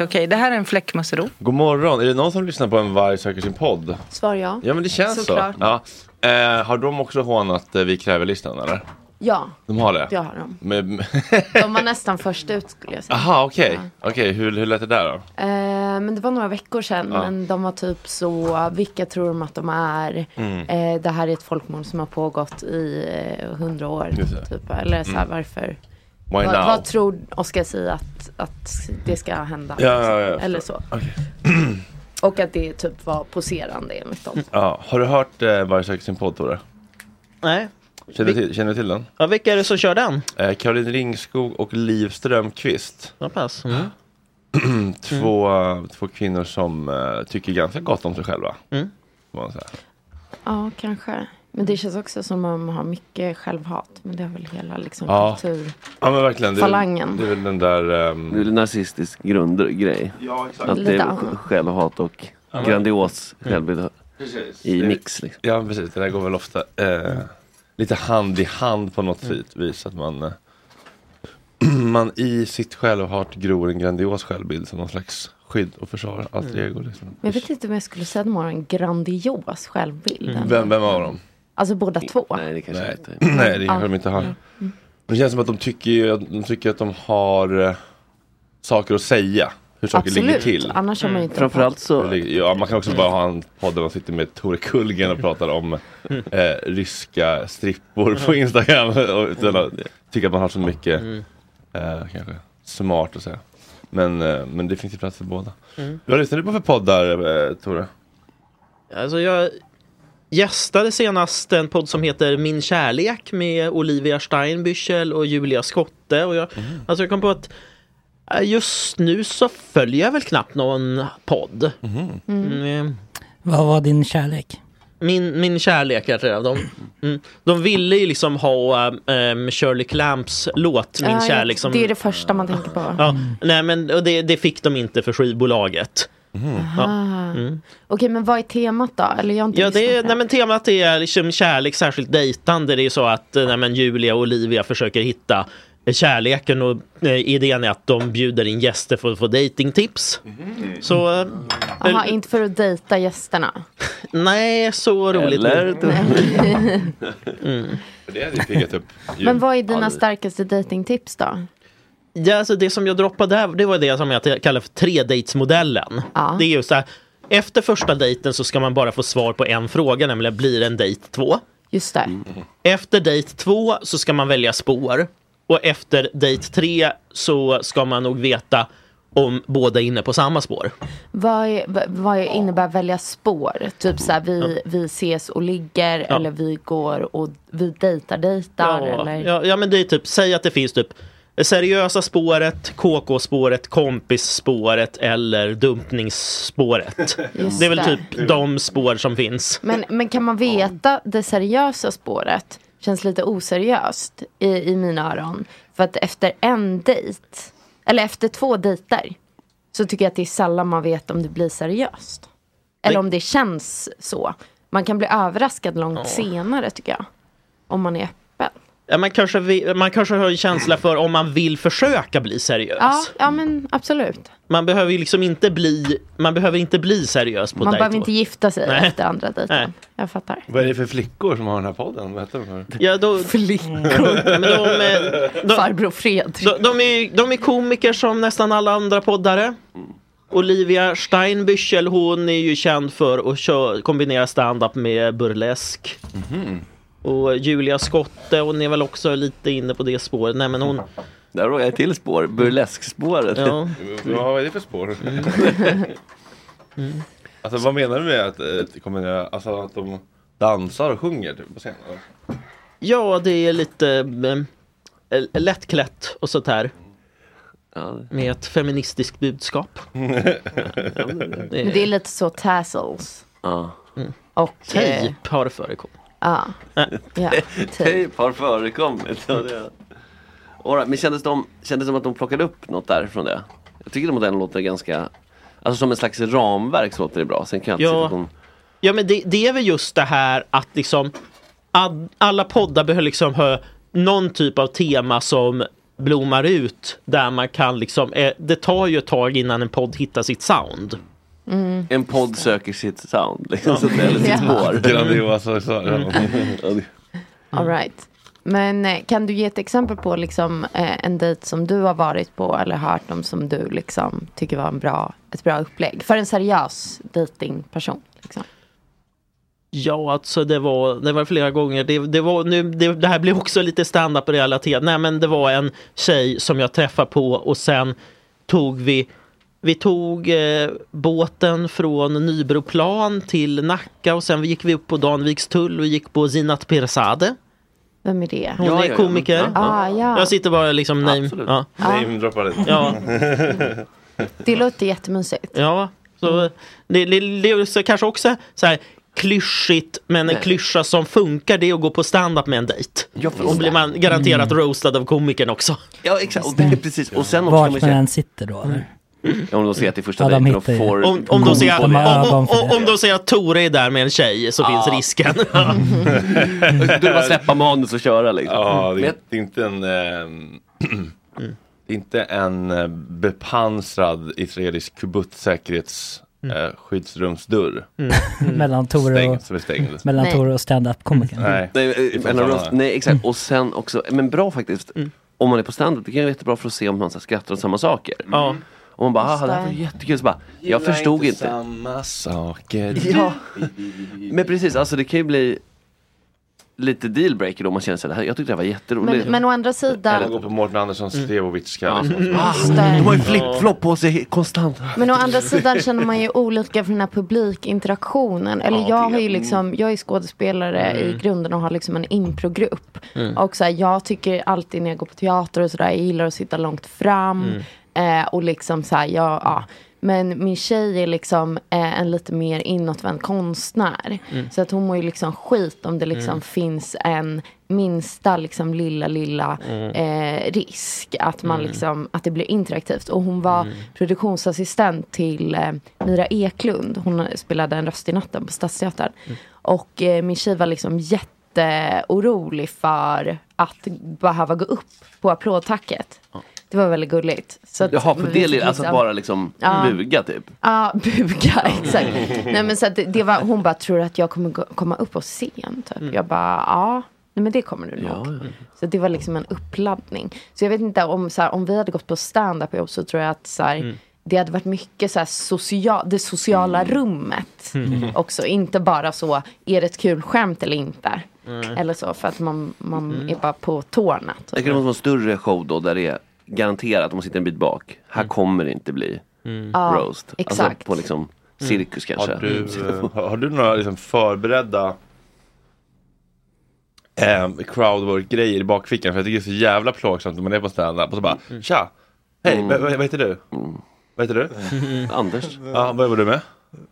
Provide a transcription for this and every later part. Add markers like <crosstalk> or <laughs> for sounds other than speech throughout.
inte okej. Det här är en fläckmussero. God morgon. Är det någon som lyssnar på en varg söker sin podd? Svar ja. Ja men det känns Såklart. så. Ja. Eh, har de också hånat eh, Vi kräver-listan eller? Ja, De har det? det har de. Men- <laughs> De var nästan först ut skulle jag säga. Aha, okej. Okej, hur, hur lät det där då? Eh, men det var några veckor sedan. Ja. Men de var typ så, vilka tror de att de är? Mm. Eh, det här är ett folkmord som har pågått i eh, hundra år. Just det. Typ. Eller så här, Mm. varför? Why vad, now? vad tror Oscar säga att, att det ska hända? Ja, ja, ja, Eller så. Okej. <clears throat> Och att det typ var poserande enligt dem. Ja, har du hört eh, Varje söker sin podd Tore? Nej. Känner du till, känner du till den? Ja, vilka är det som kör den? Eh, Caroline Ringskog och Liv Strömqvist. Ja, pass. Mm. <clears throat> två, två kvinnor som eh, tycker ganska gott om sig själva. Mm. Ja, kanske. Men det känns också som att man har mycket självhat. Men det har väl hela liksom Ja. kultur. Ja men verkligen. Det är, Falangen. det är väl den där... ehm, Det är en nazistisk grundgrej. Ja, exakt. Att det är självhat och Ja, grandios Mm. självbild Precis. i mix. Liksom. Ja precis, det där går väl ofta eh, lite hand i hand på något mm. vis. Att man, eh, <clears throat> man i sitt självhat gror en grandios självbild som någon slags skydd och försvar. Alter Mm. ego liksom. Men jag vet inte om jag skulle säga att de har en grandios självbild. Mm. Vem, vem av dem? Alltså båda två. Nej, det kanske Nej, inte. <clears throat> nej det kanske de inte har. Mm. Det känns som att de tycker, de tycker att de har eh, saker att säga. Hur saker ligger Absolut. till. Annars har man ju inte Framförallt så... Ligger- Ja, man kan också bara ha en podd där man sitter med Tore Kullgren och pratar om <laughs> eh, ryska strippor på Instagram. <laughs> Och, utan att tycka att man har så mycket eh, kanske smart att säga. Men, eh, men det finns ju plats för båda. Mm. Vad lyssnar du på för poddar eh, Tore? Alltså jag gästade senast en podd som heter Min kärlek med Olivia Steinbüchel och Julia Skotte. Och jag, alltså jag kom på att eh, just nu så följer jag väl knappt någon podd. Mm. Vad var din kärlek? Min, min kärlek heter det. De, mm, de ville ju liksom ha um, Shirley Clamps låt Min Ja, kärlek. Som, Det är det första man tänker på. ja, nej men och det, det fick de inte för skivbolaget. Ja. Ah. Mm. Okej, men vad är temat då? Eller jag inte Ja, det är, nej, men temat är liksom kärlek, särskilt dejtande. Det är så att eh, nej, men Julia och Olivia försöker hitta eh, kärleken och eh, idén är att de bjuder in gäster för att få datingtips. Så... eh, Jaha, inte för att dejta gästerna. <laughs> Nej, så roligt. Eller? Mm. Det hade piggat upp. Men vad är dina starkaste datingtips då? Ja, alltså det som jag droppade där, det var det som jag kallar för tredejtsmodellen. Ja. Det är ju så här, efter första dejten så ska man bara få svar på en fråga, nämligen blir det en dejt två? Just det. Efter dejt två så ska man välja spår. Och efter dejt tre så ska man nog veta om båda är inne på samma spår. Vad, är, vad- innebär välja spår? Typ så här, vi, vi ses och ligger Ja. eller vi går och vi dejtar dejtar Ja, eller? ja, ja men det är typ, säg att det finns typ det seriösa spåret, KK-spåret, kompisspåret eller dumpningsspåret. <laughs> Just det är väl det. typ de spår som finns. Men, men kan man veta det seriösa spåret känns lite oseriöst i, i mina öron. För att efter en dejt, eller efter två dejter, så tycker jag att det är sällan man vet om det blir seriöst. Eller om det känns så. Man kan bli överraskad långt senare tycker jag. Om man är öppen. Ja, man, kanske vill, man kanske har en känsla för om man vill försöka bli seriös. Ja, ja men absolut. Man behöver ju liksom inte bli, man behöver inte bli seriös på Man dejt behöver inte gifta sig Nej. efter andra dejten. Nej. Jag fattar. Vad är det för flickor som har den här podden? Vad heter de? Ja, då, Flickor. <laughs> Men de, är- de, Farbror Fredrik. de, de, är, de är komiker som nästan alla andra poddare. Olivia Steinbüchel, hon är ju känd för att kö- kombinera stand-up med burlesk. Och Julia Skotte, hon är väl också lite inne på det spåret. Nej men hon... <laughs> Där har jag till spår, burleskspåret. Ja. Vad är det för spår? <laughs> Alltså vad menar du med att, eh, kombinera, alltså att de dansar och sjunger typ, på scenen? Ja, det är lite äh, lättklätt och sånt här. Med ett feministiskt budskap. <laughs> Det är lite så tassels. Ja. Och... Tejp har förekommit. Ja. ja <laughs> typ. Tejp har förekommit. Ja, det- All right, men kändes, de, kändes det som att de plockade upp något där från det? Jag tycker den modellen låter ganska, alltså som en slags ramverk så låter det bra. Sen kan jag Ja. en- Ja men det, det är väl just det här att liksom ad, alla poddar behöver liksom ha någon typ av tema som blommar ut där man kan liksom, eh, det tar ju ett tag innan en podd hittar sitt sound. Mm. En podd söker sitt sound, liksom, så eller sitt spår. <laughs> Grandiosa, det- <laughs> All right. Men kan du ge ett exempel på liksom, eh, en dejt som du har varit på eller hört om som du liksom, tycker var en bra, ett bra upplägg? För en seriös dejtingperson. Liksom. Ja, alltså det var, det var flera gånger. Det, det, var, nu, det, det här blev också lite stand-up relaterat. Nej, men det var en tjej som jag träffade på och sen tog vi vi tog eh, båten från Nybroplan till Nacka och sen gick vi upp på Danvikstull och gick på Zinat Pirzadeh. Vem är det? Hon är komiker. Ah, ja. Jag sitter bara liksom name. Ja. Namedroppar lite. Ja. <laughs> Det låter jättemysigt. Ja, så det, det, det är så kanske också så här klyschigt men en Nej. klyscha som funkar det är att gå på stand-up med en dejt. Ja, Då blir man garanterat roastad av komikern också. Ja exakt, och det är precis. Och sen också Vart man än sitter då eller? Ja, om de ser att det är första Ja, de dejten och får... Om, om, de säger, De om, om, om, de säger att Tore är där med en tjej så finns risken. <laughs> Det bara att släppa manus och köra liksom. Ja, det är, det är inte en... ehm, är <clears throat> inte en eh, bepansrad israelisk kubutt-säkerhets eh, skyddsrumsdurr. <laughs> Mellan Tore och, mellan Nej. Tore och stand-up-komikern. Nej. Nej, är eh, mellan nej exakt, och sen också, men bra faktiskt. Om man är på standup, det kan vara jättebra för att se om man skrattar åt samma saker. Om man bara, ah, det här var jättekul, så bara, jag förstod inte. samma saker. Ja, men precis, alltså det kan ju bli lite dealbreaker då om man känner sig, det här, jag tyckte det var jätteroligt. Men, men å andra Eller sidan, gå på Mårten Anderssons Stevovic-kall. Ah, Just det. de har ju flip-flop på sig konstant. men å andra sidan känner man ju olika för den här publikinteraktionen. Eller Ja, jag har ju liksom, jag är skådespelare i grunden och har liksom en improgrupp. Och så här, jag tycker alltid när jag går på teater och sådär, jag gillar att sitta långt fram. Eh, och liksom så här, jag, ja. Men min tjej är liksom eh, en lite mer inåtvänd konstnär. Så att hon mår ju liksom skit om det liksom finns en minsta liksom lilla, lilla eh, risk. Att, man liksom, att det blir interaktivt. Och hon var produktionsassistent till eh, Mira Eklund. Hon spelade En röst i natten på Stadsteatern. Och eh, min tjej var liksom jätteorolig för att behöva gå upp på applådtacket. Det var väldigt gulligt. Så att Jaha, för det lilla, fick alltså att bara liksom Ja. buga typ. Ja, <laughs> buga, exakt. Nej, men så att det, det var, hon bara, tror du att jag kommer gå, komma upp på scen? Typ. Jag bara, ja. Nej, men det kommer du nog. Så det var liksom en uppladdning. Så jag vet inte om, så här, om vi hade gått på stand-up ihop så tror jag att så här, det hade varit mycket så här, social, det sociala rummet också. Inte bara så, är det ett kul skämt eller inte? Eller så, för att man, man är bara på tårna. Det Typ. kan vara en större show då där det är garanterat om man sitter en bit bak. Här kommer det inte bli Ja, roast. exakt. Alltså på liksom cirkus kanske. Har du, <laughs> eh, har, du några liksom förberedda eh, crowdwork-grejer i bakfickan? För jag tycker det är så jävla plågsamt när man är på standup och så bara Tja! Hej, Mm. vad, vad vad heter du? Vad heter du? Anders, Ja, vad jobbar du med?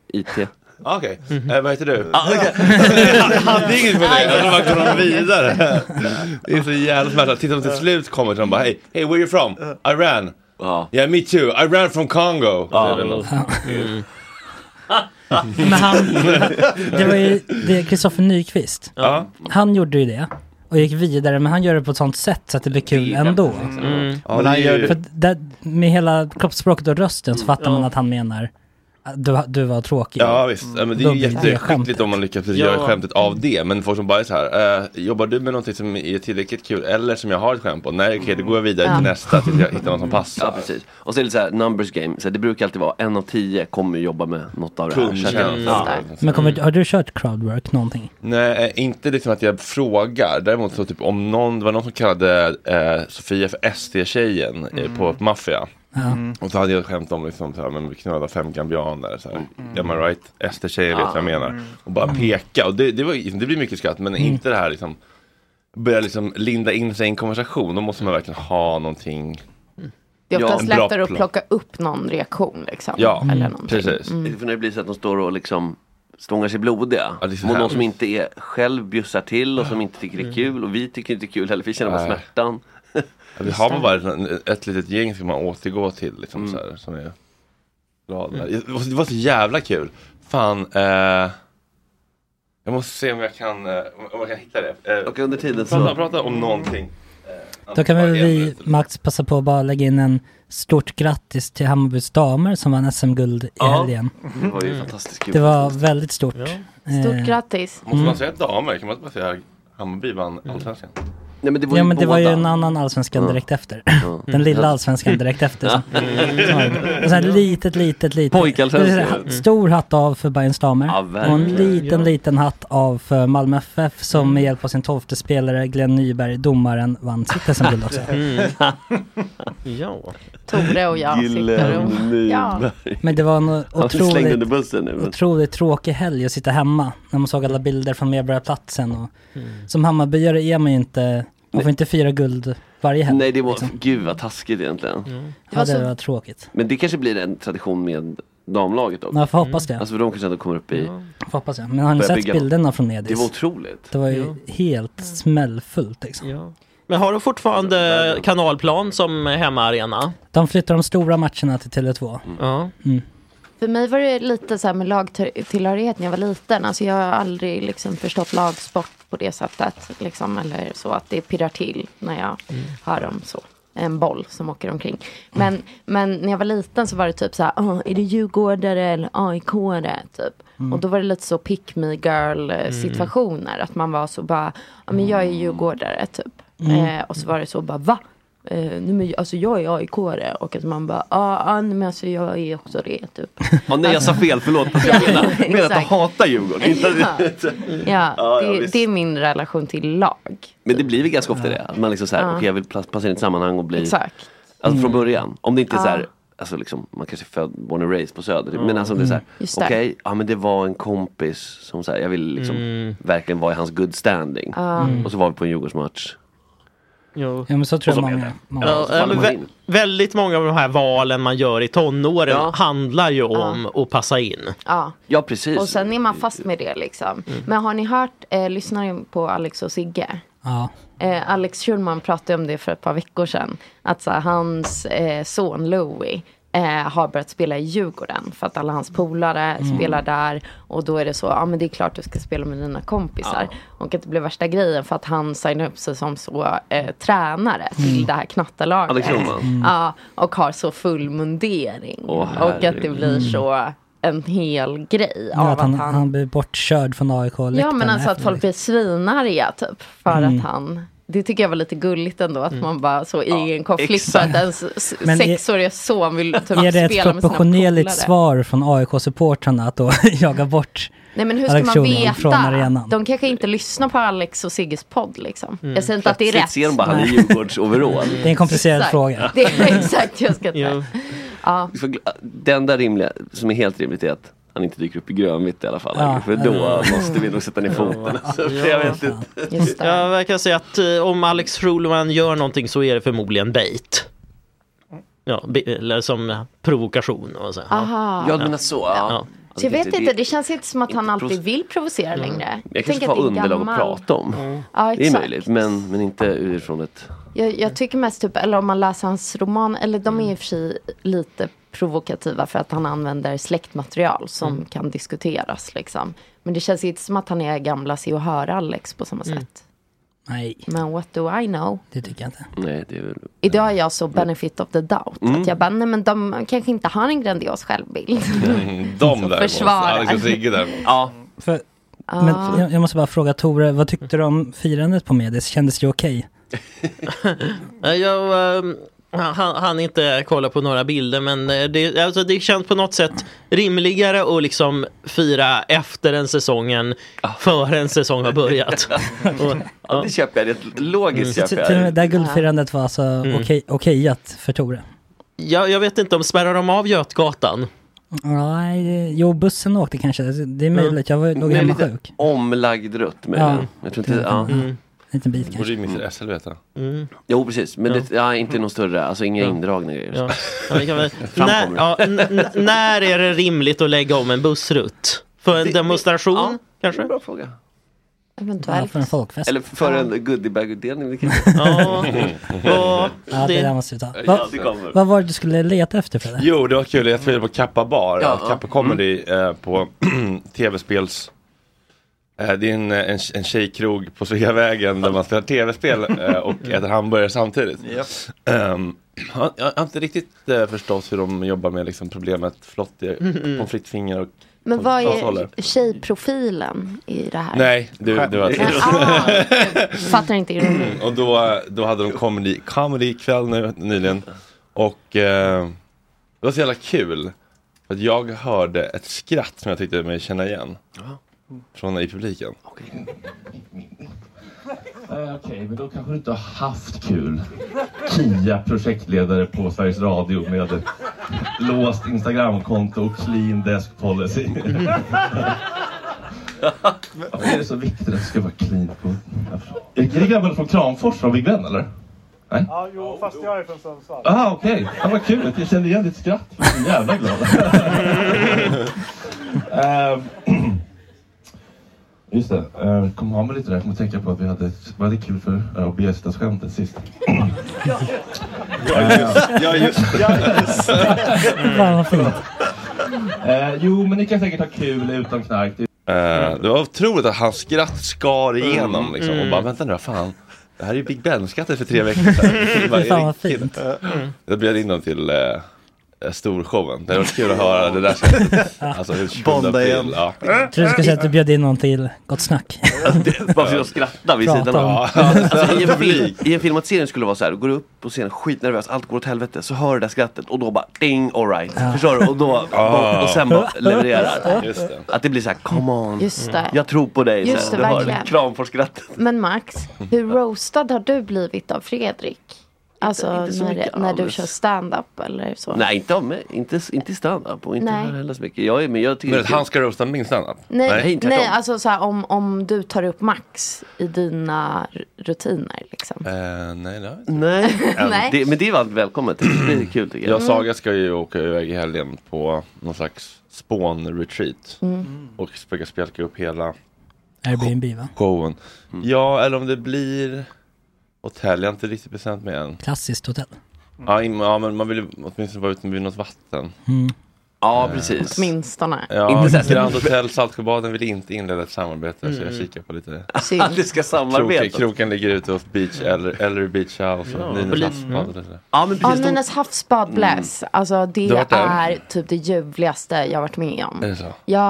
IT. Ah, Okej, eh, vad heter du? Ah, okay. <laughs> Han hade inget på det, jag tror bara de vidare. Det är så jävla smärtsamt. Tills de till slut kommer till dem bara Hej, hey, where are you from? Iran. Ja. Yeah, me too. I ran from Congo. Ja. Det något. <laughs> Men han, det var ju det är Kristoffer Nyqvist. Ja. Han gjorde ju det och gick vidare men han gör det på ett sånt sätt så att det blir kul ändå. Ja, Men det han gör ju- För där, med hela kroppsspråket och rösten så fattar man att han menar du, du var tråkig. Ja visst, ja, men det är ju jätteskickligt om man lyckas Ja. göra skämtet av det. Men folk som bara är så här, eh, jobbar du med någonting som är tillräckligt kul eller som jag har ett skämt på? Nej okej, då går jag vidare Ja. till nästa tills jag hittar någon som passar. Ja precis. Och så är det så här, numbers game. Så här, det brukar alltid vara en av tio kommer jobba med något av det här. Kundkänsla. Ja. Men kommer, har du kört crowdwork någonting? Nej, eh, inte liksom att jag frågar. Däremot så typ om någon, det var någon som kallade eh, Sofia för SD-tjejen eh, på Maffia. Ja. Och så hade jag skämt om liksom, så här, men vi knullade fem gambianer. Så här. Am I right? SD-tjejen vet vad jag menar. Och bara peka. Och det, det, var, det blir mycket skratt men inte det här liksom börja liksom linda in sig i en konversation. Då måste man verkligen ha någonting. Det är Ja, oftast bra lättare att plocka upp någon reaktion. Liksom, Ja, eller någonting. precis. Mm. Det får nog bli så att de står och liksom stångar sig blodiga. Ja, det Mot någon som inte är själv bjussar till och som inte tycker det är kul. Och vi tycker inte det är kul heller, vi känner bara Nej. smärtan. Ja, Vi har man bara ett, litet gäng som man återgår till liksom, så här, som är glada. Det var- Det var så jävla kul. Fan. Eh, jag måste se om jag kan, eh, om jag kan hitta det. Eh, Och under tiden prata, så... prata om någonting. Eh, Då kan väl vi. Max, passa på att bara lägga in en stort grattis till Hammarbys damer som vann SM-guld i Ja. helgen. Det var ju fantastiskt kul. Det var väldigt stort. Stort Eh, grattis. Måste man säga damer? Kan man inte bara säga Hammarby vann allsvenskan? Nej, men det var ja ju men det var ju en annan allsvenskan Ja. direkt efter. Ja. <laughs> Den lilla allsvenskan direkt efter. som- Ja. Och sen litet, litet, litet. Pojkallsvenskan. Stor hatt av för Bayerns damer. Ja, och en verkligen. liten, liten hatt av för Malmö FF som med hjälp av sin tolfte spelare Glenn Nyberg, domaren, vann sitt SM-guld också. <laughs> Mm. <laughs> ja. Tore och jag sitter Glenn och... Ja. Men det var en Han är slängd otroligt, bussen nu. Men... otroligt tråkig helg att sitta hemma. När man såg alla bilder från Medborgarplatsen. Och Som Hammarbyare är man ju inte, man får inte fira guld varje helg. Nej det var, liksom. gud vad taskigt egentligen. Ja, det var tråkigt. Men det kanske blir en tradition med damlaget också. Ja, jag får hoppas det. Alltså för de kanske ändå kommer upp i... Får Hoppas jag. Men har ni sett bygga bilderna från Nedis? Det var otroligt. Det var ju Ja. helt smällfullt liksom. Men har du fortfarande kanalplan som hemmaarena? De flyttar de stora matcherna till Tele2. Ja. Mm. För mig var det lite så här med lagtillhörighet när jag var liten. Alltså jag har aldrig liksom förstått lagsport på det sättet. Liksom, eller så att det pirrar till när jag hör om så. En boll som åker omkring. Men, men när jag var liten så var det typ så här, "Ah, är det djurgårdare eller AIK-are? Typ. Mm. Och då var det lite så pick me girl eh, situationer. Att man var så bara, ja men jag är djurgårdare typ. Mm. Eh, och så var det så bara, va? Eh, men, alltså jag är aik och att man bara, ja ah, men alltså jag är också det typ. <laughs> Ja, nej jag sa fel, förlåt. <laughs> Jag menar, att jag hatar Djurgården. Inte <laughs> Ja. Ja, Ja, det, det är min relation till lag. Men det blir väl ganska ofta det. Att man liksom såhär, Ja. okej jag vill passa in i ett sammanhang och bli... Exakt. Alltså från början. Om det inte är såhär, alltså liksom, man kanske är född, born and raised på Söder. Ja. Men alltså om det är såhär, Mm. Okej, ja men det var en kompis som såhär, jag vill liksom Mm. verkligen vara i hans good standing. Mm. Och så var vi på en Djurgårdsmatch. Jo. Ja men så tror Och jag många, det. många. Ja, men man vä- väldigt många av de här valen man gör i tonåren Ja. handlar ju om att passa in. Ja. Ja precis. Och sen är man fast med det liksom. Men har ni hört, eh, lyssnar ni på Alex och Sigge? Ja. Eh, Alex Schulman pratade om det för ett par veckor sedan. Att så här, hans eh, son Louis eh, har börjat spela i Djurgården. För att alla hans polare Mm. spelar där. Och då är det så, ja men det är klart du ska spela med dina kompisar. Och att det blev värsta grejen för att han signade upp sig som så eh, tränare till Mm. det här knattelaget. Alex? Mm. Ja, och har så full mundering. Åh, och att det blir så en hel grej. Ja, av att han, att han han blir bortkörd från aik Ja men alltså att folk blir svinarga typ. För Mm. att han det tycker jag var lite gulligt ändå att man bara så i en konflikt för att ens är- sexåriga son vill typ Är det ett spela med sina proportionerligt polare. svar från AIK-supportrarna att då <laughs> jaga bort Nej men hur ska Alex man Schulman från veta? arenan? De kanske inte lyssnar på Alex och Sigges podd liksom. Mm. Jag säger inte att det är rätt. ser de bara han i Djurgårdsoverall. <laughs> Det är en komplicerad Exakt. fråga. Det är <laughs> exakt, jag ska inte. Ja. Det enda rimliga, som är helt rimligt är att han inte dyker upp i grönvitt i alla fall. Ja. För då Mm. måste vi nog sätta ner foten. <laughs> Så jag vet inte. Jag verkar säga att eh, om Alex Schulman gör någonting så är det förmodligen bait. Ja, eller som provokation. Och så. Aha. Ja, du menar så. Ja. Så jag vet inte, det känns inte som att han alltid vill provocera längre. Jag kanske får att det är underlag gammal- att prata om. Ja, det är möjligt, men, men inte utifrån ett... Jag, jag tycker mest typ, eller om man läser hans roman, eller de är i och för sig lite provokativa för att han använder släktmaterial som Mm. kan diskuteras liksom. Men det känns inte som att han är gamla se och höra Alex på samma Mm. sätt. Nej. Men what do I know? Det tycker jag inte. Nej, det är väl... Idag är jag så benefit of the doubt. Mm. Att jag bara, nej men de kanske inte har en grandios självbild. <laughs> Mm, De <laughs> däremot, försvarar. Alex och Sigge däremot. Ja. För, Ah. Men jag, jag måste bara fråga Tore, vad tyckte du om firandet på Medis? Kändes det okej? <laughs> Jag ehm, han, han inte kolla på några bilder men eh, det, alltså det känns på något sätt rimligare att liksom fira efter en säsong än före en säsong har börjat. <laughs> Och, Ja, det köper jag. Det logiskt Så köper jag. med Det här guldfirandet var alltså Mm. okej, okejat för Tore? jag, jag vet inte om spärrar de av Götgatan? Nej, jo bussen åkte kanske. Det är möjligt, jag var, låg hemma sjuk. omlagd rött Ja. möjligen. Jag tror inte, ja. Mm. Liten bit Borde kanske. ju mitt SL veta. Mm. Jo precis, men Ja. det, ja, inte någon större, alltså inga Ja. indragna grejer. Ja. Ja, vi kan <laughs> väl, när, ja, när är det rimligt att lägga om en bussrutt? För en demonstration kanske? Bra fråga. Eventuellt. för en folkfest. Eller för en goodiebag-utdelning. det Ja. Ja, <laughs> Ja, det det- där måste vi ta. Ja, Va, det vad var det du skulle leta efter Fredde? Jo, det var kul. Jag spelade på Kappa Bar, ja. Kappa Comedy eh, på <clears throat> tv-spels... Eh, det är en, en, en tjejkrog på Sveavägen där man spelar tv-spel eh, <laughs> och äter hamburgare samtidigt. Ehm, jag, jag har inte riktigt eh, förstått hur de jobbar med liksom, problemet flottiga Mm. pommes frites-fingrar och Men vad är tjejprofilen i det här? Nej, det, det var ah, fattar inte ironin. <clears throat> Mm, och då, då hade de comedy, comedy kväll nu, nyligen. Och eh, det var så jävla kul. För att jag hörde ett skratt som jag tyckte mig känna igen. Från i publiken. <laughs> Eh, Okej, men då kanske du inte har haft kul. Kia, projektledare på Sveriges Radio med ett låst Instagramkonto och clean desk policy. <laughs> Varför är det så viktigt att det ska vara clean på... Är det grabben från Kramfors från Big Ben eller? Nej? Ja, jo, fast jag är från Sundsvall. Ah, okej. Ja, vad kul. Jag kände igen ditt skratt. Jag är så jävla glad. <laughs> Ehm, <clears throat> Just det. Uh, kom ha mig lite där. Jag kommer att tänka på att vi hade, vi hade kul för uh, obesitas-skämtet sist. <laughs> Ja, just- ja, just det. Ja, just det. Fan, <laughs> vad fint. Eh, jo, men ni kan säkert ha kul utan knark. Det- Eh, det var otroligt att hans skratt skar igenom Mm. liksom. Och Mm. bara, vänta nu, fan. Det här är ju Big Ben-skrattet för tre veckor sedan. <laughs> Fan, vad fint. Jag bjöd in dem till eh, storshowen. Det var kul att höra det där sättet. <laughs> Alltså, hur 27 Bonda igen. Ja. Jag tror du ska säga att du bjöd in någon till Gott Snack. <laughs> Bara för att skratta vid sidan av. Alltså, i, en film, I en filmatisering skulle det vara så här, du går upp på scenen skitnervös, allt går åt helvete, så hör du det där skrattet och då bara ding, alright. Ja. Förstår du? Och, då, Ah. och sen bara <laughs> levererar. Just det. Att det blir så här, come on, Just det. jag tror på dig. Just det, du hör verkligen. Kramforsskrattet. Men Max, hur roastad har du blivit av Fredrik? Alltså inte så när, mycket när du kör stand-up eller så? Nej, inte av mig. Inte, inte stand-up och inte Nej. här heller så mycket. Jag är, men jag tycker Men att han ska roasta min standup? Nej, nej, tvärtom. alltså så här, om, om du tar upp Max i dina rutiner liksom. Eh, nej, det inte. Nej, <laughs> Nej. Det, men det var välkommet. Det är kul tycker Jag jag. och Saga ska ju åka iväg i helgen på någon slags spån-retreat. Mm. Och försöka spjälka upp hela Airbnb va? showen. Mm. Ja, eller om det blir hotell. Jag har inte riktigt bestämt mig än. Klassiskt hotell. Ja, in, ja men man vill ju åtminstone vara ute vid något vatten. Mm. Ja, precis. Åtminstone. Ja, Inte så här- Grand Hotell Saltsjöbaden vill inte inleda ett samarbete så jag Mm. kikar på lite. Synd. <laughs> Att det ska samarbeta. Kroken, kroken ligger ute hos Beach eller, eller Beach House och Ja, Nynäs havsbad och sådär. Ja, men Ja, precis. de- Nynäs havsbad bless. Alltså det Du har varit där? är typ det ljuvligaste jag varit med om. Är det så? Ja,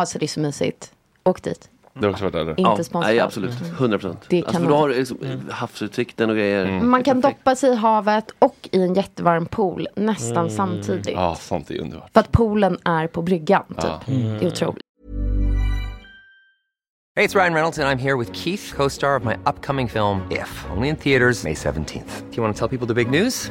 alltså det är så mysigt. Åk dit. Du har också varit eller? Inte ja, sponsrat. Nej, absolut. 100 procent. Det Alltså, kan för man- har du liksom, havsutsikten och grejer. Mm. Man kan doppa sig i havet och i en jättevarm pool nästan samtidigt. Ja, sånt är underbart. För att poolen är på bryggan typ. Ja. Det är otroligt. Hey, it's Ryan Reynolds, and I'm here with Keith, co star of my upcoming film, If, only in theaters, May 17th. Do you want to tell people the big news?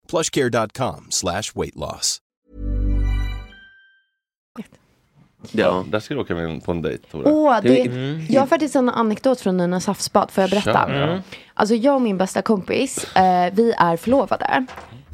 plushcare.com slash weight loss. Ja, där ska du åka med på en dejt Tore. Åh, det, Mm. jag har faktiskt en anekdot från Nynäs havsbad. Får jag berätta? Mm. Alltså jag och min bästa kompis, eh, vi är förlovade.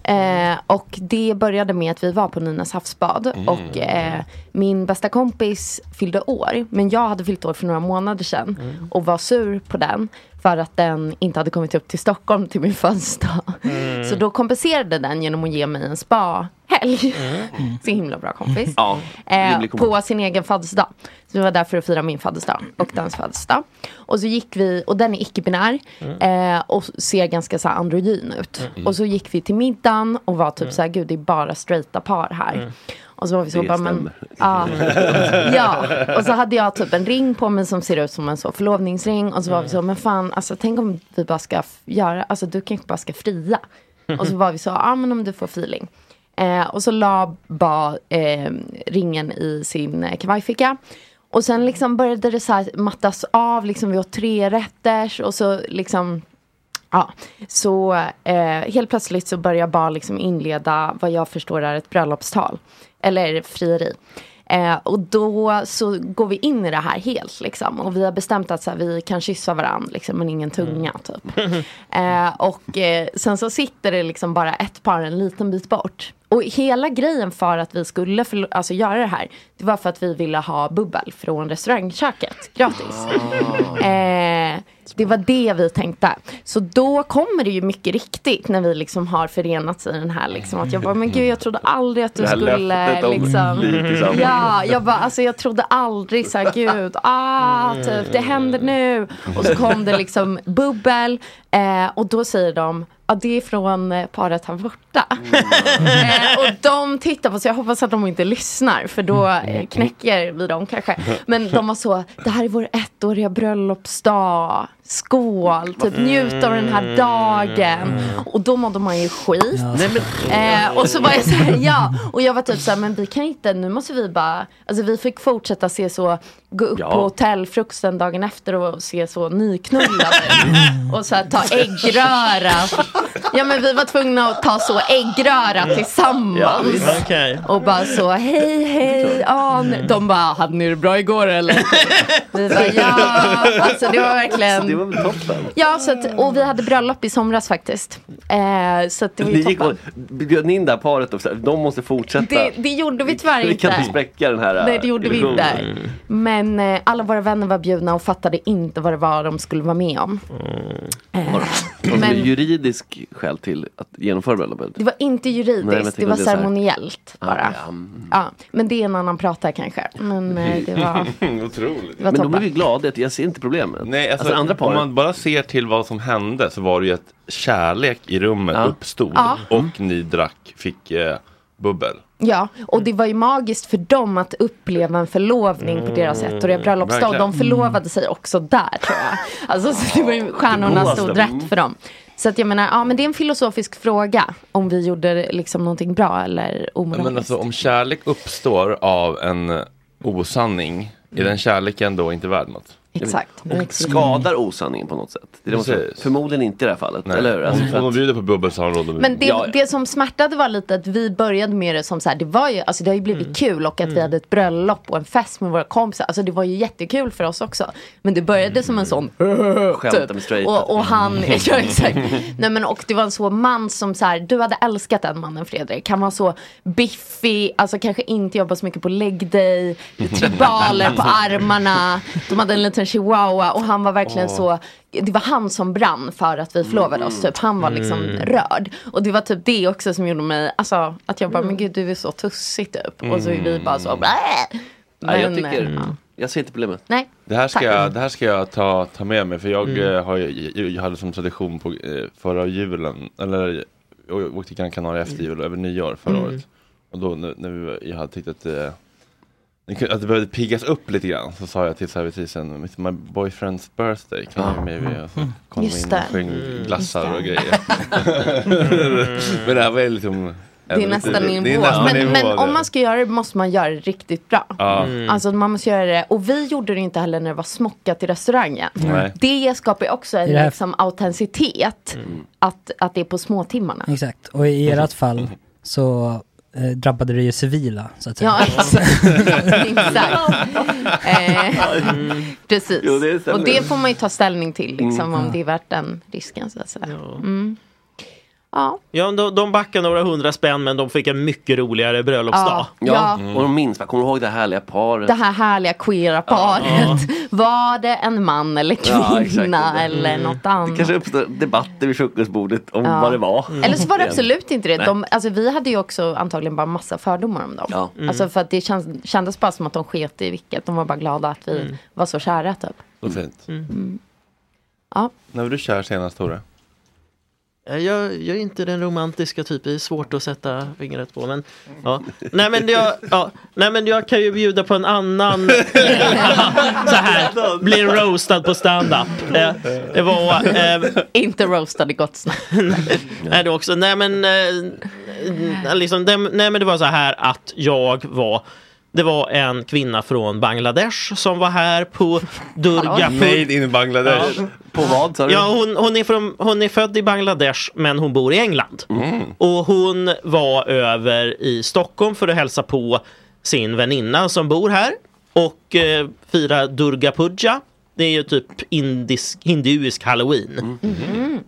Eh, och det började med att vi var på Nynäs havsbad. Mm. Och eh, min bästa kompis fyllde år. Men jag hade fyllt år för några månader sedan. Mm. Och var sur på den. För för att den inte hade kommit upp till Stockholm till min födelsedag. Mm. Så då kompenserade den genom att ge mig en spa-helg. Så <laughs> himla bra kompis. Ja, Eh, på sin egen födelsedag. Så vi var där för att fira min födelsedag och dens födelsedag. Och så gick vi, och den är icke-binär eh, och ser ganska så här androgyn ut. Mm. Och så gick vi till middagen och var typ så här, gud det är bara straighta par här. Och så var vi så Det bara, men, ja, <laughs> ja, och så hade jag typ en ring på mig som ser ut som en så förlovningsring. Och så var vi så, men fan, alltså tänk om vi bara ska göra, alltså du kanske bara ska fria. Och så var vi så, ja men om du får feeling. Eh, och så la ba eh, ringen i sin eh, kavajficka. Och sen liksom började det så mattas av, liksom vi åt tre rätters och så liksom Ja, så eh, helt plötsligt så börjar bara liksom inleda vad jag förstår är ett bröllopstal. Eller frieri. Eh, och då så går vi in i det här helt liksom. Och vi har bestämt att så här, vi kan kyssa varandra liksom, men ingen tunga typ. Eh, och eh, sen så sitter det liksom bara ett par en liten bit bort. Och hela grejen för att vi skulle förlo- alltså, göra det här, det var för att vi ville ha bubbel från restaurangköket gratis. Eh, det var det vi tänkte. Så då kommer det ju mycket riktigt när vi liksom har förenats i den här liksom att jag bara, men gud jag trodde aldrig att du Det här skulle liksom. Ja, jag bara, alltså jag trodde aldrig så här, gud, ah, typ, det händer nu. Och så kom det liksom bubbel eh, och då säger de, ja det är från eh, paret här borta. <laughs> eh, och de tittar på så jag hoppas att de inte lyssnar för då eh, knäcker vi dem kanske. Men de var så, det här är vår ettåriga bröllopsdag. Skål, typ njut av den här dagen. Och då mådde man ju skit. Nej, Eh, och så var jag så här, ja. Och jag var typ så här, men vi kan inte, nu måste vi bara, alltså vi fick fortsätta se så, gå upp Ja. på hotellfrukosten dagen efter och se så nyknullade ut. <laughs> Och så här, ta äggröra. Ja men vi var tvungna att ta så äggröra tillsammans. Okej. Och bara så, hej hej, ja, nu- de bara, hade ni det bra igår eller? <laughs> Vi bara, ja, alltså det var verkligen. Var väl toppen. Ja, så att, och vi hade bröllop i somras faktiskt. Eh, så att det var ju gick och toppen. bjöd ni in det här paret och så här, de måste fortsätta. Det, det gjorde vi tyvärr vi kan inte. inte spräcka den här Nej, det gjorde vi illusionen. inte. Men eh, alla våra vänner var bjudna och fattade inte vad det var de skulle vara med om. Eh, Har du men juridisk skäl till att genomföra bröllopet? det var inte Nej, juridiskt, jag det var det är så här- ceremoniellt Ah, bara. ja, mm. Ja, men det är en annan prata kanske. Men eh, det var... <laughs> Otroligt. Det var Men de toppen. blev ju glada, jag ser inte problemet. Nej, alltså, andra om man bara ser till vad som hände så var det ju att kärlek i rummet Ja. uppstod Ja. och ni drack, fick eh, bubbel. Ja, och det var ju magiskt för dem att uppleva en förlovning på deras bröllopsdag. Och de verkligen. förlovade sig också där tror jag. Alltså så det var ju, stjärnorna Det stod rätt för dem. Så att jag menar, ja men det är en filosofisk fråga. Om vi gjorde liksom någonting bra eller omoraliskt. Men alltså om kärlek uppstår av en osanning, är den kärleken då inte värd något? Exakt. Och skadar osanningen på något sätt. Det är det. Förmodligen inte i det här fallet. Nej. Eller hur? Alltså, om, de bjuder på bubbel så har de råd Men det, Ja, ja. det som smärtade var lite att vi började med det som så här, det var ju, alltså det har ju blivit kul och att vi hade ett bröllop och en fest med våra kompisar. Alltså det var ju jättekul för oss också. Men det började som en sån <laughs> Skämta med straighta. och, och han, <laughs> <laughs> ja exakt. Nej men och det var en så man som så här, du hade älskat den mannen Fredrik. Han var så biffig, alltså kanske inte jobba så mycket på lägg day, tribaler på armarna. De hade en liten chihuahua och han var verkligen Åh. så, det var han som brann för att vi förlovade oss typ. Han var liksom rörd. Och det var typ det också som gjorde mig, alltså att jag bara, men gud du är så tussig typ. Och så är vi bara så, Blä! Nej, jag Men, tycker, eh, ja. jag ser inte problemet. Nej. Det här ska, Tack. jag, det här ska jag ta, ta med mig för jag, Mm. eh, har, ju- jag, jag hade som tradition på eh, förra julen, eller jag åkte till Gran Canaria efter jul och över nyår förra Mm. året. Och då när, när vi, jag hade tyckt att, det kunde- att det behövde piggas upp lite grann så sa jag till servitrisen, "It's my boyfriend's birthday, kan Ja. you maybe? Och så Mm. kom Just in och sjöng Mm. glassar och grejer. <laughs> Men det här var ju liksom Det är nästan det är nivå. Men, nivå men om man ska göra det måste man göra det riktigt bra. Mm. Alltså man måste göra det. Och vi gjorde det inte heller när det var smockat i restaurangen. Nej. Det skapar ju också en liksom, autenticitet. Att, att det är på småtimmarna. Exakt, och i ert fall så eh, drabbade det ju civila så att säga. Ja, <laughs> exakt. Eh, precis. Jo, det stämmer. och det får man ju ta ställning till, liksom, Mm. om det är värt den risken. Så att säga. Mm. Ja. Ja, de, de backade några hundra spänn men de fick en mycket roligare bröllopsdag. Ja, Ja. Och de minns, kommer du ihåg det härliga paret? Det här härliga queera paret. Var det en man eller Ja, exakt. kvinna eller något Det annat? kanske uppstår debatter vid frukostbordet om Ja. vad det var. Eller så var det absolut inte det. De, alltså, vi hade ju också antagligen bara massa fördomar om dem. Ja. Mm. Alltså, för att det känns, kändes bara som att de sket i vilket. De var bara glada att vi Mm. var så kära typ. Så fint. Mm. Ja. När var du kär senast Tore? Eh, Jag, jag är inte den romantiska typen, det är svårt att sätta fingret på. Men, ja. nej, men jag, ja. nej men jag kan ju bjuda på en annan <laughs> så här, blir roastad på stand-up. Eh, Det var... Eh, inte roastad i gott snack. <laughs> nej, det också, nej men, eh, liksom, det, nej men det var så här att jag var det var en kvinna från Bangladesh som var här på Durga Made in Bangladesh. På vad sa du? Ja, hon, hon, är från, hon är född i Bangladesh men hon bor i England. Mm. Och hon var över i Stockholm för att hälsa på sin väninna som bor här och eh, fira Durga Puja. Det är ju typ indisk, hinduisk halloween.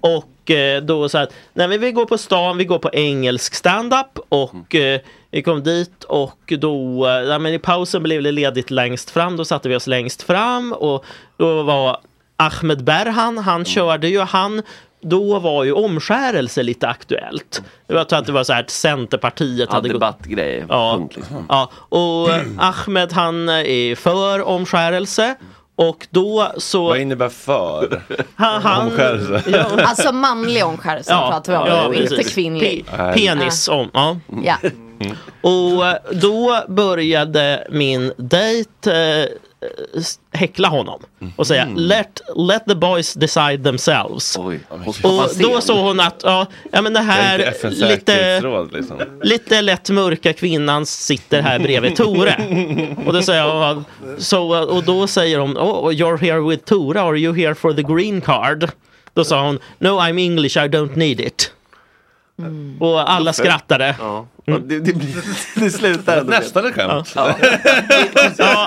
Och eh, då så att, nej men vi går på stan, vi går på engelsk standup och eh, vi kom dit och då, eh, ja, men i pausen blev det ledigt längst fram, då satte vi oss längst fram och då var Ahmed Berhan, han körde ju, han då var ju omskärelse lite aktuellt. Jag tror att det var så här att Centerpartiet Ja, hade gått... debattgrej. Ja, liksom. ja, och eh, Ahmed han är för omskärelse och då så... Vad innebär för? Han, han, Omskärelse? Ja. Alltså manlig omskärelse pratar vi om, ja, och inte precis. kvinnlig. Pe- penis om, ja. Ja. Och eh, då började min dejt eh, häckla honom och säga Mm. let, let the boys decide themselves. Och fan då såg hon att ja, ja men det Det är här lite, liksom. lite lätt mörka kvinnan sitter här bredvid Tore. Och, då säger jag, så, och då säger hon oh, you're here with Tore, are you here for the green card? Då sa hon no I'm English I don't need it. Och alla skrattade. Ja. Det, det, blir- <laughs> det slutar ändå. Nästan ett skämt. <laughs> Ja.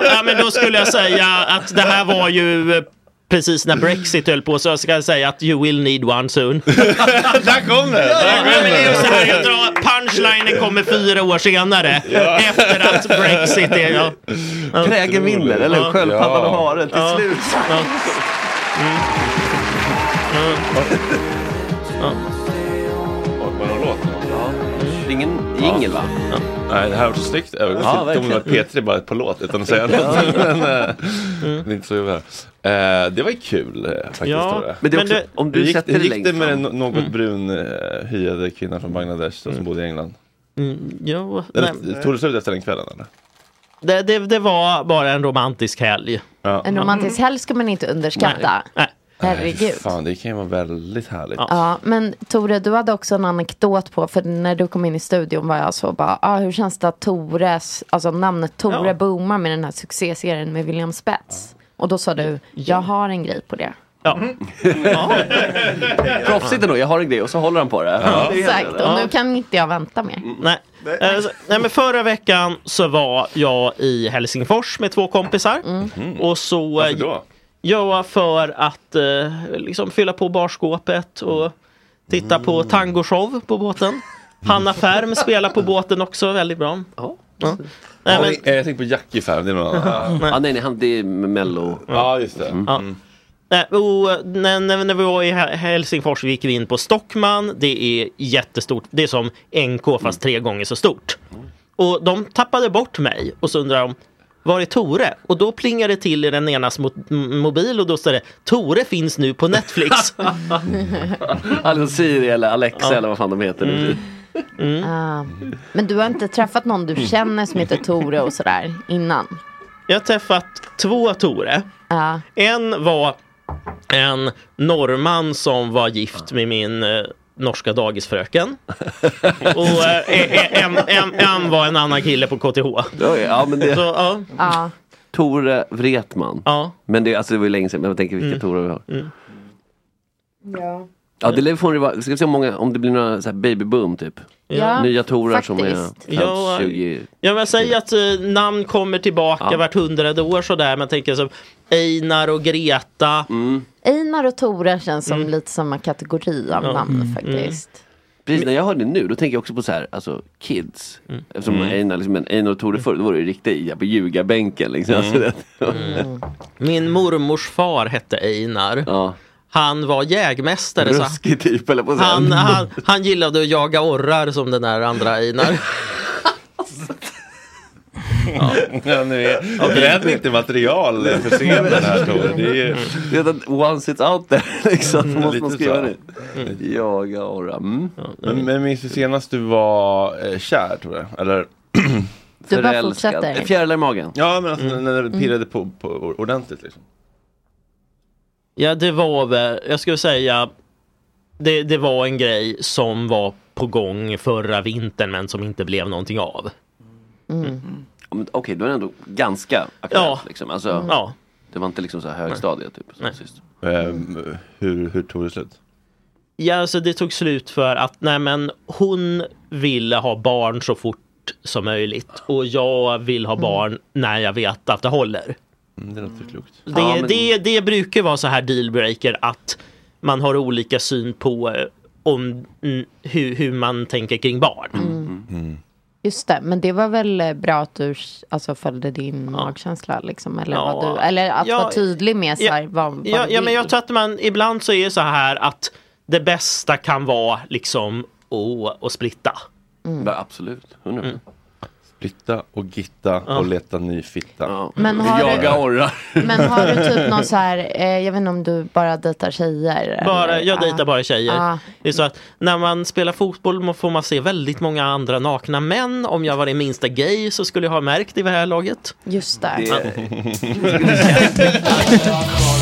ja, men då skulle jag säga att det här var ju eh, precis när Brexit höll på så jag ska säga att you will need one soon. <laughs> Där kom det! Ja, Där men kom det är ju så här, det! jag drar, punchlinen kommer fyra år senare. Ja. Efter att Brexit är... Ja. Ja. Trägen vinner, eller hur? Ja. Sköldpaddan och haren till Ja. slut. Ja. Mm. Ingen jingel va? Nej, det här var så snyggt övergång Ja. Tom var P3 bara på låt utan att säga något. men, eh, det är inte så här. Eh, Det var ju kul eh, faktiskt. Ja, men det är Men också, det- om du Hur gick, sätter hur det gick det med den något Mm. brun eh, hyade kvinnan från Bangladesh då, som bodde i England? Mm, ja, nej. Eller, tog det slut efter den kvällen eller? Det, det, det var bara en romantisk helg. Ja. En romantisk helg ska man inte underskatta. Nej. Herregud. Fan, det kan ju vara väldigt härligt. Ja, men Tore, du hade också en anekdot på, för när du kom in i studion var jag så bara, ah, hur känns det att Tores, alltså namnet Tore Ja. boomar med den här succéserien med William Spets? Och då sa du, jag har en grej på det. Ja. Proffsigt ändå, jag har en grej och så håller han på det. Ja. Exakt, och nu kan inte jag vänta mer. Nej. Eh, så- nej men förra veckan så var jag i Helsingfors med två kompisar. Och så... Mm. Varför då? Ja, för att eh, liksom fylla på barskåpet och titta Mm. på tangoshow på båten. Hanna Färm spelar på båten också, väldigt bra. Ja. Nej, Ja, men, men, jag tänkte på Jackie Färm, det är någon annan. Ja, nej, nej, han, det är mello. Ja, just det. Ja. Mm. Nej, och när, när, vi var i He- Helsingfors gick vi in på Stockman. Det är jättestort. Det är som NK fast tre gånger så stort. Och de tappade bort mig och så undrar de var är Tore? Och då plingar det till i den enas mo- m- mobil och då står det Tore finns nu på Netflix. <laughs> Alltså Siri eller Alexa Ja. eller vad fan de heter nu. Mm. Ah. Men du har inte träffat någon du känner som heter Tore och sådär innan? Jag har träffat två Tore. Ja. En var en norrman som var gift med min eh, norska dagisfröken. Och eh, en, en, en var en annan kille på KTH. Ja, men det... Så, ja. Ja. Tore Wretman. Ja. Men det, alltså, det var ju länge sedan, men jag tänker vilka Mm. Tore vi har. Mm. Ja. Ja, det lär få vara, ska vi se om, många, om det blir några så här babyboom typ. Ja, Nya Torar som är faktiskt. Ja, 20... Ja men säg att eh, namn kommer tillbaka Ja. vart hundrade år sådär. Man tänker som Einar och Greta. Mm. Einar och Tore känns som lite samma kategori av Ja. namn Mm. faktiskt. Precis, när jag hör det nu, då tänker jag också på så här, alltså kids. Eftersom Mm. Einar, liksom, Einar och Tore förr, då var det ju riktigt på ljugarbänken liksom. Mm. <laughs> Alltså, det- Mm. Min mormors far hette Einar. Han var jägmästare. så Ruskig typ eller på han, han, han gillade att jaga orrar som den där andra Einar. <laughs> Ja, nu är, Bränn inte material för scenen här Tore. Det är ju... Redan once it's out there <laughs> liksom, så måste man lite skriva det. Jaga orra. Mm. Men, men minns du senast du var eh, kär Tore? Eller? Du bara fortsätter. Fjärilar i magen. Ja men alltså Mm. när det pirrade på, på ordentligt liksom. Ja, det var väl, jag skulle säga, det, det var en grej som var på gång förra vintern men som inte blev någonting av. Ja, men Okej, då är det ändå ganska aktuellt. Ja. Liksom. Alltså, Ja. Det var inte liksom så här högstadiet typ. Som sist. Ehm, hur, hur tog det slut? Ja, alltså det tog slut för att nej, men hon ville ha barn så fort som möjligt och jag vill ha barn när jag vet att det håller. Mm, det låter klokt. Det, Ja, men- det, det brukar vara så här dealbreaker att man har olika syn på eh, om, mm, hur, hur man tänker kring barn. Mm. Just det, men det var väl eh, bra att du alltså, följde din magkänsla liksom, eller, Ja. vad du, eller att Ja, vara tydlig med så här, vad, vad Ja, du ja, men jag tror att man ibland så är det så här att det bästa kan vara liksom att att splitta. Mm. Ja, absolut, 100%. Splitta och gitta Ja. och leta ny fitta. Men har du- Jaga orrar. Men har du typ någon så här, <laughs> eh, jag vet inte om du bara dejtar tjejer? Bara, eller? jag Ah. dejtar bara tjejer. Ah. Det är så att när man spelar fotboll får man se väldigt många andra nakna män. Om jag var det minsta gay så skulle jag ha märkt i det här laget. Just det. Ja. <laughs>